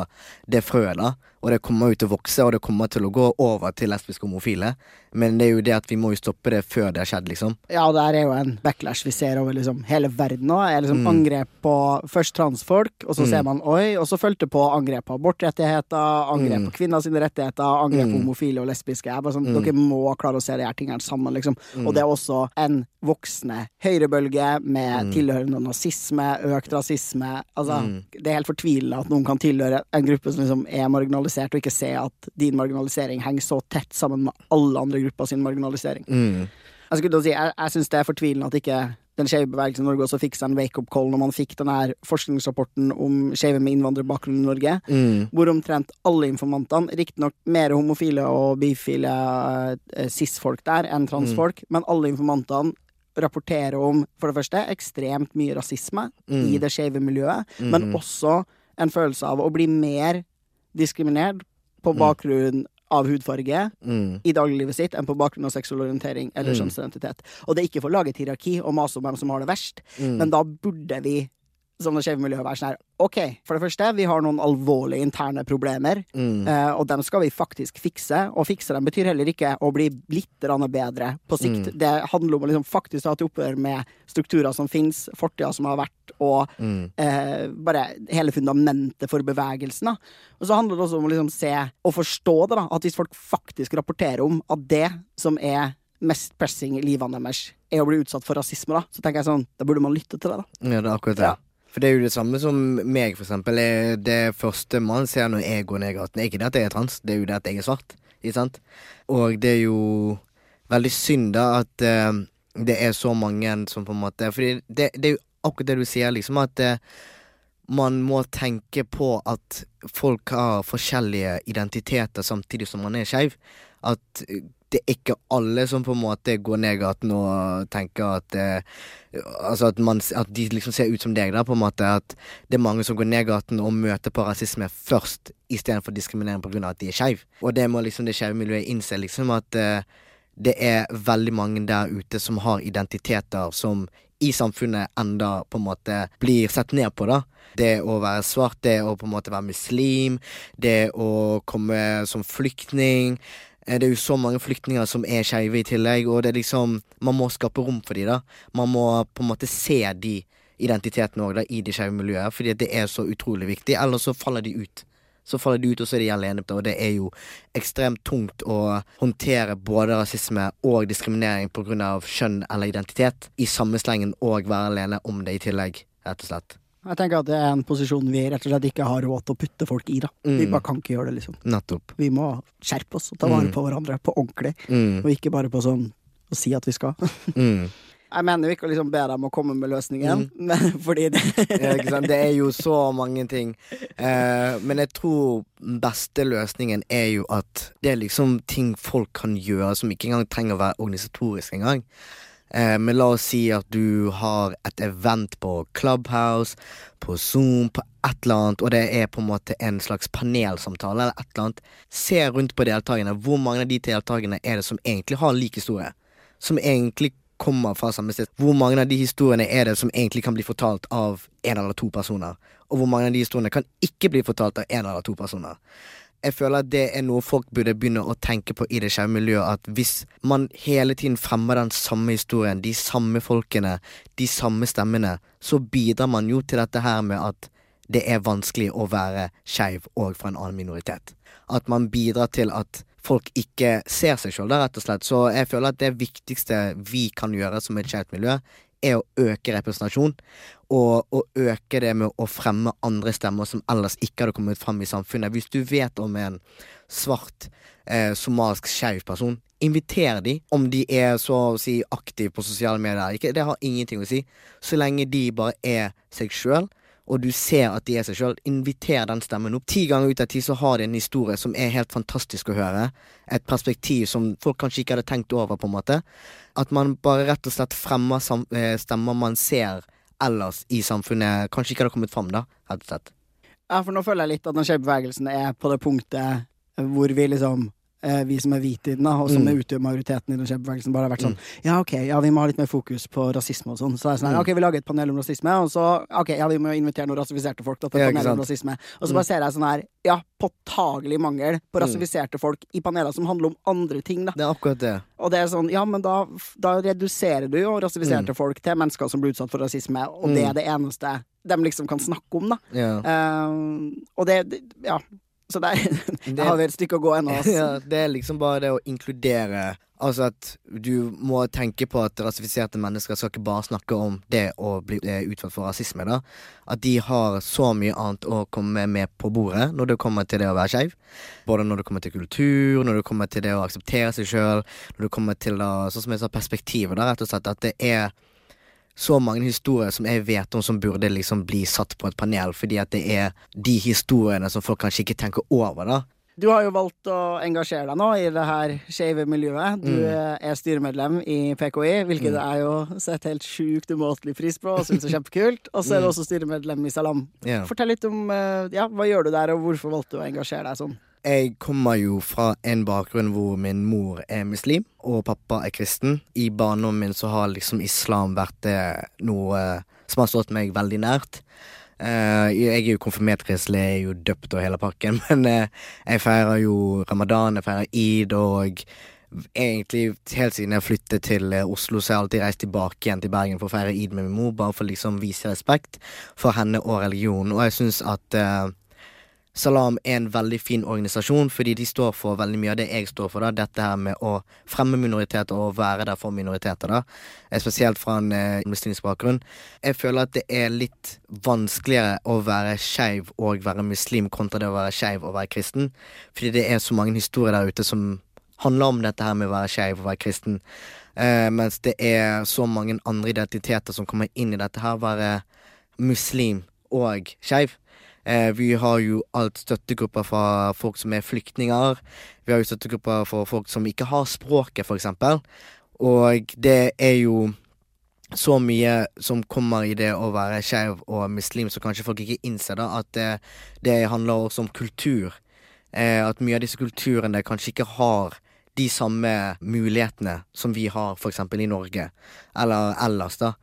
det frøet, da. Og det kommer jo til å vokse, og det kommer til å gå over til lesbiske homofile. Men det er jo det at vi må jo stoppe det før det har skjedd, liksom. Ja, det her er jo en backlash vi ser over liksom hele verden nå. Er liksom Angrep på først transfolk, og så ser man oi, og så fulgte på angrep på abortrettigheter, angrep på kvinners rettigheter, angrep på homofile og lesbiske. Jeg bare sånn, Dere må klare å se de her tingene sammen, liksom. Og det er også en voksende høyrebølge med tilhørende nazisme, økt rasisme. Altså, det er helt fortvilende at noen kan tilhøre en gruppe som liksom er marginalisert, og ikke se at din marginalisering henger så tett sammen med alle andre grupper sin marginalisering. Mm. Jeg skulle da si, jeg, jeg syns det er fortvilende at ikke den skeive bevegelsen i Norge også fikk seg en wake-up call når man fikk den her forskningsrapporten om skeive med innvandrerbakgrunn i Norge, Mm. hvor omtrent alle informantene, riktignok mer homofile og bifile eh, cis-folk der enn transfolk, men alle informantene rapporterer om, for det første, ekstremt mye rasisme i det skeive miljøet, men også en følelse av å bli mer diskriminert på bakgrunn av hudfarge Mm. i dagliglivet sitt enn på bakgrunn av seksuell orientering eller kjønnsidentitet. Og det er ikke for å lage et hierarki og mase om hvem som har det verst, men da burde vi som det skeive miljøet være sånn her OK, for det første, vi har noen alvorlige interne problemer, Mm. eh, og dem skal vi faktisk fikse. Og fikse dem betyr heller ikke å bli litt bedre på sikt. Det handler om å liksom faktisk ta til oppgjør med strukturer som fins, fortida som har vært, og eh, bare hele fundamentet for bevegelsen. Da. Og så handler det også om å liksom se og forstå det, da, at hvis folk faktisk rapporterer om at det som er mest pressing i livene deres, er å bli utsatt for rasisme, da, så tenker jeg sånn, da burde man lytte til det, da. Ja, det er akkurat det. Ja. For det er jo det samme som meg, for eksempel. Det første man ser når jeg går ned i gaten, er ikke det at jeg er trans, det er jo det at jeg er svart. Ikke sant? Og det er jo veldig synd da at uh, det er så mange som på en måte Fordi det, det er jo akkurat det du sier, liksom, at uh, man må tenke på at folk har forskjellige identiteter samtidig som man er skeiv. At eh, det er ikke alle som på en måte går ned gaten og tenker at eh, Altså at, man, at de liksom ser ut som deg, da, på en måte. At det er mange som går ned gaten og møter på rasisme først, istedenfor diskriminering pga. at de er skeive. Og det må liksom det skeive miljøet innse, liksom, at eh, det er veldig mange der ute som har identiteter som i samfunnet enda på en måte blir sett ned på, da. Det å være svart, det å på en måte være muslim, det å komme som flyktning. Eh, Det er jo så mange flyktninger som er skeive i tillegg, og det er liksom Man må skape rom for de da. Man må på en måte se de identitetene òg, i det skeive miljøet, fordi det er så utrolig viktig. Ellers så faller de ut. Så faller de ut, og så er de alene, og det er jo ekstremt tungt å håndtere både rasisme og diskriminering pga. kjønn eller identitet i samme slengen, og være alene om det i tillegg, rett og slett. Jeg tenker at det er en posisjon vi rett og slett ikke har råd til å putte folk i, da. Vi Mm. bare kan ikke gjøre det, liksom. Nettopp. Vi må skjerpe oss og ta vare Mm. på hverandre på ordentlig, Mm. og ikke bare på sånn å si at vi skal. Mm. Jeg mener jo ikke å liksom be dem å komme med løsningen, men fordi det Ja? Det er jo så mange ting. Eh, men jeg tror beste løsningen er jo at det er liksom ting folk kan gjøre som ikke engang trenger å være organisatorisk engang. Eh, men la oss si at du har et event på Clubhouse, på Zoom, på et eller annet, og det er på en måte en slags panelsamtale eller et eller annet. Se rundt på deltakerne. Hvor mange av de deltakerne er det som egentlig har lik historie? Som egentlig kommer fra samme sted. Hvor mange av de historiene er det som egentlig kan bli fortalt av en eller to personer? Og hvor mange av de historiene kan ikke bli fortalt av en eller to personer? Jeg føler at det er noe folk burde begynne å tenke på i det skeive miljøet. At hvis man hele tiden fremmer den samme historien, de samme folkene, de samme stemmene, så bidrar man jo til dette her med at det er vanskelig å være skeiv og fra en annen minoritet. At man bidrar til at folk ikke ser seg sjøl, rett og slett. Så jeg føler at det viktigste vi kan gjøre som et skeivt miljø, er å øke representasjon. Og, og øke det med å fremme andre stemmer som ellers ikke hadde kommet fram i samfunnet. Hvis du vet om en svart eh, somalisk skeiv person, inviter de om de er så å si aktive på sosiale medier. Ikke, det har ingenting å si. Så lenge de bare er seg sjøl, og du ser at de er seg sjøl, inviter den stemmen opp. Ti ganger ut av ti så har de en historie som er helt fantastisk å høre. Et perspektiv som folk kanskje ikke hadde tenkt over, på en måte. At man bare rett og slett fremmer eh, stemmer man ser ellers i samfunnet kanskje ikke hadde kommet fram, da, rett og slett. Ja, for nå føler jeg litt at den skeive bevegelsen er på det punktet hvor vi liksom vi som er hvite i den, og som Mm. utgjør majoriteten i den kjempebevegelsen, bare har vært sånn Ja, ok, ja, vi må ha litt mer fokus på rasisme og sånn. Så det er sånn Mm. ok, vi lager et panel om rasisme, og så Ok, ja, vi må invitere noen rasifiserte folk til et panel om rasisme. Og så Mm. bare ser jeg sånn her Ja, påtagelig mangel på Mm. rasifiserte folk i paneler som handler om andre ting, da. Det er akkurat det. Og det er sånn, ja, men da, da reduserer du jo rasifiserte Mm. folk til mennesker som blir utsatt for rasisme, og det Mm. er det eneste de liksom kan snakke om, da. Ja. Uh, og det, det Ja. Så der Jeg har vi et stykke å gå ennå, ja, det er liksom bare det å inkludere Altså at du må tenke på at rasifiserte mennesker skal ikke bare snakke om det å bli eh, utsatt for rasisme, da. At de har så mye annet å komme med på bordet når det kommer til det å være skeiv. Både når det kommer til kultur, når det kommer til det å akseptere seg sjøl, når det kommer til da, sånn som jeg sa, perspektivet, da, rett og slett. At det er så mange historier som jeg vet om som burde liksom bli satt på et panel, fordi at det er de historiene som folk kanskje ikke tenker over, da. Du har jo valgt å engasjere deg nå i det her skeive miljøet. Du Mm. er styremedlem i PKI, hvilket Mm. jeg jo setter helt sjukt umåtelig pris på og syns er kjempekult. Og så er du Mm. også styremedlem i Salam. Yeah. Fortell litt om eh, ja, hva gjør du der, og hvorfor valgte du å engasjere deg sånn? Jeg kommer jo fra en bakgrunn hvor min mor er muslim, og pappa er kristen. I barndommen min så har liksom islam vært det noe som har stått meg veldig nært. Eh, jeg er jo konfirmert kristelig, jeg er jo døpt og hele pakken, men eh, jeg feirer jo ramadan, jeg feirer id, og egentlig helt siden jeg flyttet til eh, Oslo, så har jeg alltid reist tilbake igjen til Bergen for å feire id med min mor, bare for liksom vise respekt for henne og religionen. Og jeg syns at Salam er en veldig fin organisasjon, fordi de står for veldig mye av det jeg står for. da, Dette her med å fremme minoriteter og være der for minoriteter. da, eh, Spesielt fra en eh, muslimsk bakgrunn. Jeg føler at det er litt vanskeligere å være skeiv og være muslim kontra det å være skeiv og være kristen. Fordi det er så mange historier der ute som handler om dette her med å være skeiv og være kristen. Eh, mens det er så mange andre identiteter som kommer inn i dette her, være muslim og skeiv. Eh, vi har jo alt støttegrupper fra folk som er flyktninger. Vi har jo støttegrupper for folk som ikke har språket, for eksempel. Og det er jo så mye som kommer i det å være skeiv og muslim, så kanskje folk ikke innser da, at det, det handler også om kultur. Eh, at mye av disse kulturene kanskje ikke har de samme mulighetene som vi har f.eks. i Norge, eller ellers, da.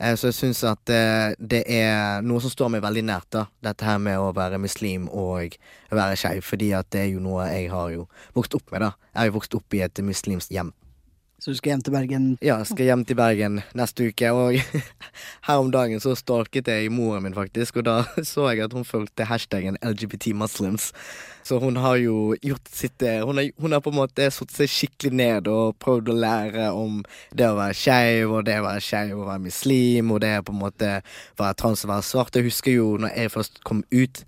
Eh, så jeg syns at eh, det er noe som står meg veldig nært, da. Dette her med å være muslim og være skeiv. Fordi at det er jo noe jeg har jo vokst opp med, da. Jeg har jo vokst opp i et muslimsk hjem. Så du skal hjem til Bergen? Ja, jeg skal hjem til Bergen neste uke. Og her om dagen så stalket jeg moren min, faktisk, og da så jeg at hun fulgte hashtaggen LGBTmuslims. Så hun har jo gjort sitt eh, Hun har, hun har på en måte satt seg skikkelig ned og prøvd å lære om det å være skeiv, og det å være skeiv og være muslim, og det å på en måte være trans og være svart. Jeg husker jo når jeg først kom ut,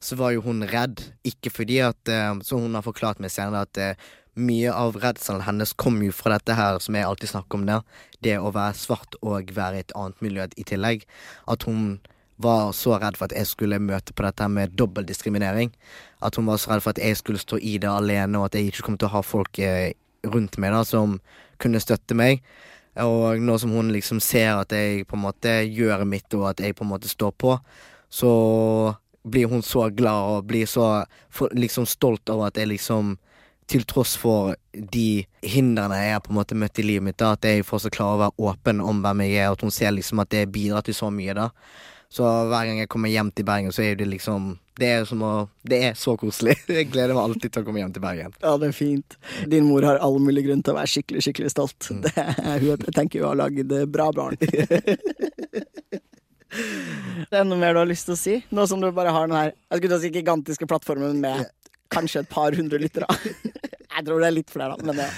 så var jo hun redd. Ikke fordi at eh, Så hun har forklart meg senere at eh, mye av redselen hennes kom jo fra dette her som jeg alltid snakker om der. Det å være svart og være i et annet miljø i tillegg. At hun var så redd for at jeg skulle møte på dette med dobbeltdiskriminering. At hun var så redd for at jeg skulle stå i det alene, og at jeg ikke kom til å ha folk eh, rundt meg da som kunne støtte meg. Og nå som hun liksom ser at jeg på en måte gjør mitt, og at jeg på en måte står på, så blir hun så glad og blir så liksom stolt over at jeg liksom til tross for de hindrene jeg har på en måte møtt i livet mitt, da, at jeg fortsatt klarer å være åpen om hvem jeg er, og at hun ser liksom at det bidrar til så mye, da. Så hver gang jeg kommer hjem til Bergen, så er det liksom Det er som å Det er så koselig. Jeg gleder meg alltid til å komme hjem til Bergen. Ja, det er fint. Din mor har all mulig grunn til å være skikkelig, skikkelig stolt. Mm. Det, hun tenker hun har lagd bra barn. det er noe mer du har lyst til å si? Nå som du bare har den her jeg skulle si gigantiske plattformen med kanskje et par hundre lyttere. jeg tror det er litt flere, da. Men ja.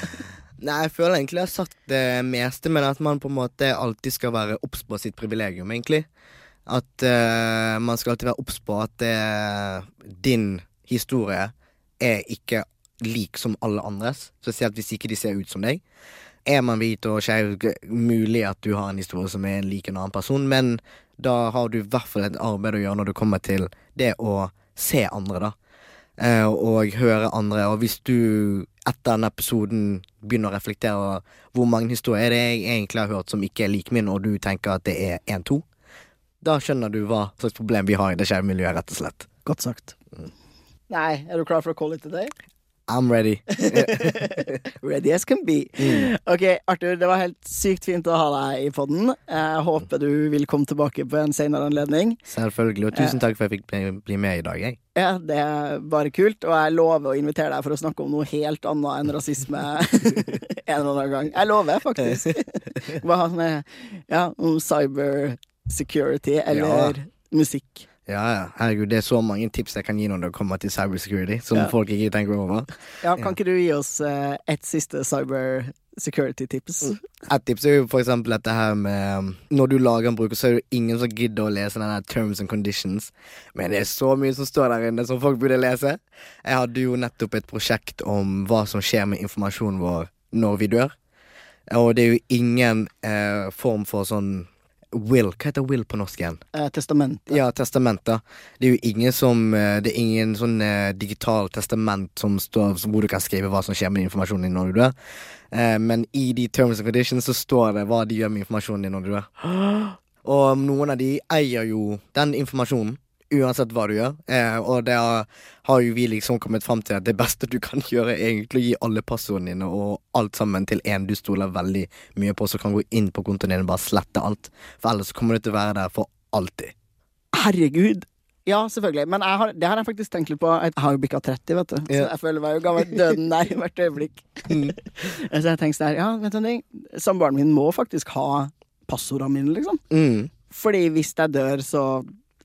Nei, jeg føler egentlig jeg har sagt det meste, men at man på en måte alltid skal være obs på sitt privilegium, egentlig. At uh, man skal alltid være obs på at uh, din historie er ikke lik som alle andres, spesielt hvis ikke de ser ut som deg. Er man hvit og skeiv, mulig at du har en historie som er lik en annen person, men da har du i hvert fall et arbeid å gjøre når du kommer til det å se andre, da. Eh, og høre andre. Og hvis du etter denne episoden begynner å reflektere over hvor mange historier er det jeg egentlig har hørt som ikke er lik min, og du tenker at det er én-to, da skjønner du hva slags problem vi har i det skeive miljøet, rett og slett. Godt sagt. Mm. Nei, er du klar for å call it a day? I'm ready. ready as can be. Mm. Ok, Arthur, det var helt sykt fint å ha deg i poden. Jeg håper du vil komme tilbake på en senere anledning. Selvfølgelig, og tusen takk for at jeg fikk bli med i dag. Jeg. Ja, Det er bare kult, og jeg lover å invitere deg for å snakke om noe helt annet enn rasisme en eller annen gang. Jeg lover, faktisk. Hva med ja, om cyber security eller ja. musikk. Ja, ja. Herregud, det er så mange tips jeg kan gi når det kommer til cybersecurity, som ja. folk ikke tenker over. Ja, Kan ikke du gi oss uh, et siste cyber security-tips? Mm. Et tips er jo for eksempel dette her med um, Når du lager en bruker, så er det ingen som gidder å lese denne terms and conditions. Men det er så mye som står der inne som folk burde lese. Jeg hadde jo nettopp et prosjekt om hva som skjer med informasjonen vår når vi dør. Og det er jo ingen eh, form for sånn will. Hva heter will på norsk igjen? Eh, testamentet. Ja, testamentet Det er jo ingen som eh, Det er ingen sånn eh, digital testament som står som, hvor du kan skrive hva som skjer med informasjonen din når du dør. Eh, men i de terms and conditions så står det hva de gjør med informasjonen din når du dør. Og noen av de eier jo den informasjonen uansett hva du gjør. Eh, og det har, har, jo vi liksom kommet fram til at det beste du kan gjøre, er egentlig å gi alle passordene dine og alt sammen til en du stoler veldig mye på, så kan gå inn på kontoen din og bare slette alt. For ellers kommer du til å være der for alltid. Herregud. Ja, selvfølgelig. Men har, det har jeg faktisk tenkt litt på. Jeg har jo bikka 30, vet du. Så jeg føler meg jo gammel døden der hvert øyeblikk. Mm. så jeg tenker sånn Ja, vet du en ting. Samboeren min må faktisk ha passordene mine, liksom. Mm. Fordi hvis jeg dør, så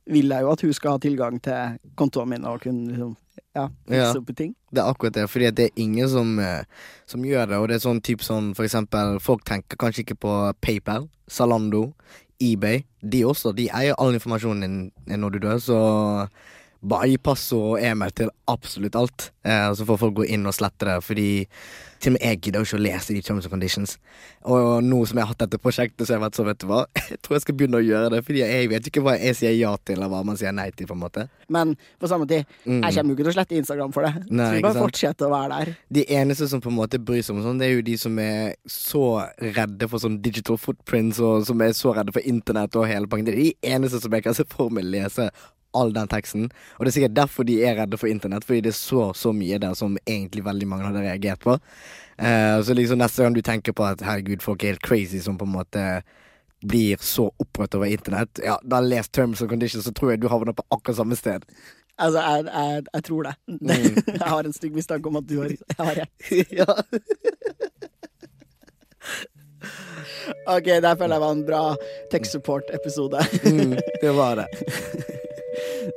vil jeg jo at hun skal ha tilgang til kontoene min og kunne liksom ja, ting. Det er akkurat det, fordi det er ingen som, eh, som, gjør det. Og det er sånn type sånn for eksempel Folk tenker kanskje ikke på PayPal, Zalando, eBay. De også. De eier all informasjonen din når du dør, så passord og e-mail til absolutt alt. Eh, så får folk gå inn og slette det, fordi til og med jeg gidder ikke å lese de terms and conditions. Og nå som jeg har hatt dette prosjektet, så har jeg vært sånn, vet du hva, jeg tror jeg skal begynne å gjøre det, fordi jeg vet ikke hva jeg sier ja til, eller hva man sier nei til, på en måte. Men på samme tid, Mm. jeg kommer jo ikke til å slette Instagram for det. Nei, så vi bare fortsetter å være der. De eneste som på en måte bryr seg om sånn, det er jo de som er så redde for sånn digital footprints, og som er så redde for internett og hele pakken. Det er de eneste som jeg kan se for meg lese all den teksten. Og det er sikkert derfor de er redde for internett, fordi det er så så mye der som egentlig veldig mange hadde reagert på. Uh, så liksom neste gang du tenker på at herregud, folk er helt crazy som på en måte blir så opprørt over internett, ja, da les terms and conditions, så tror jeg du havner på akkurat samme sted. Altså, jeg, jeg, jeg tror det. Mm. jeg har en stygg mistanke om at du har, jeg har rett. ja. Ok, der føler jeg var en bra tech support-episode. mm, det var det.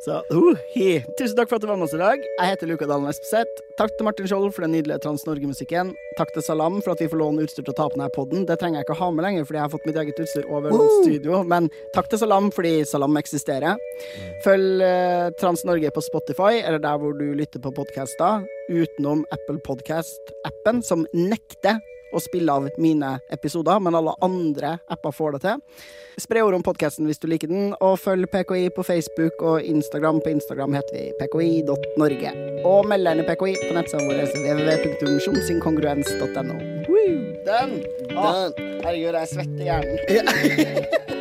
Så uh, hi. Tusen takk for at du var med oss i dag. Jeg heter Luka Dalen Espeseth. Takk til Martin Skjold for den nydelige Trans-Norge-musikken. Takk til Salam for at vi får låne utstyr til å ta på denne podden. Det trenger jeg ikke å ha med lenger, fordi jeg har fått mitt eget utstyr over uh. studio. Men takk til Salam fordi Salam eksisterer. Følg eh, Trans-Norge på Spotify, eller der hvor du lytter på podkaster, utenom Apple Podcast-appen, som nekter å spille av mine episoder, men alle andre apper får det til. Spre ord om podkasten hvis du liker den, og følg PKI på Facebook og Instagram. På Instagram heter vi pki.norge. Og meld deg i PKI på nettsiden vår www.sjonsinkongruens.no. Den! Å, herregud, jeg svetter hjernen.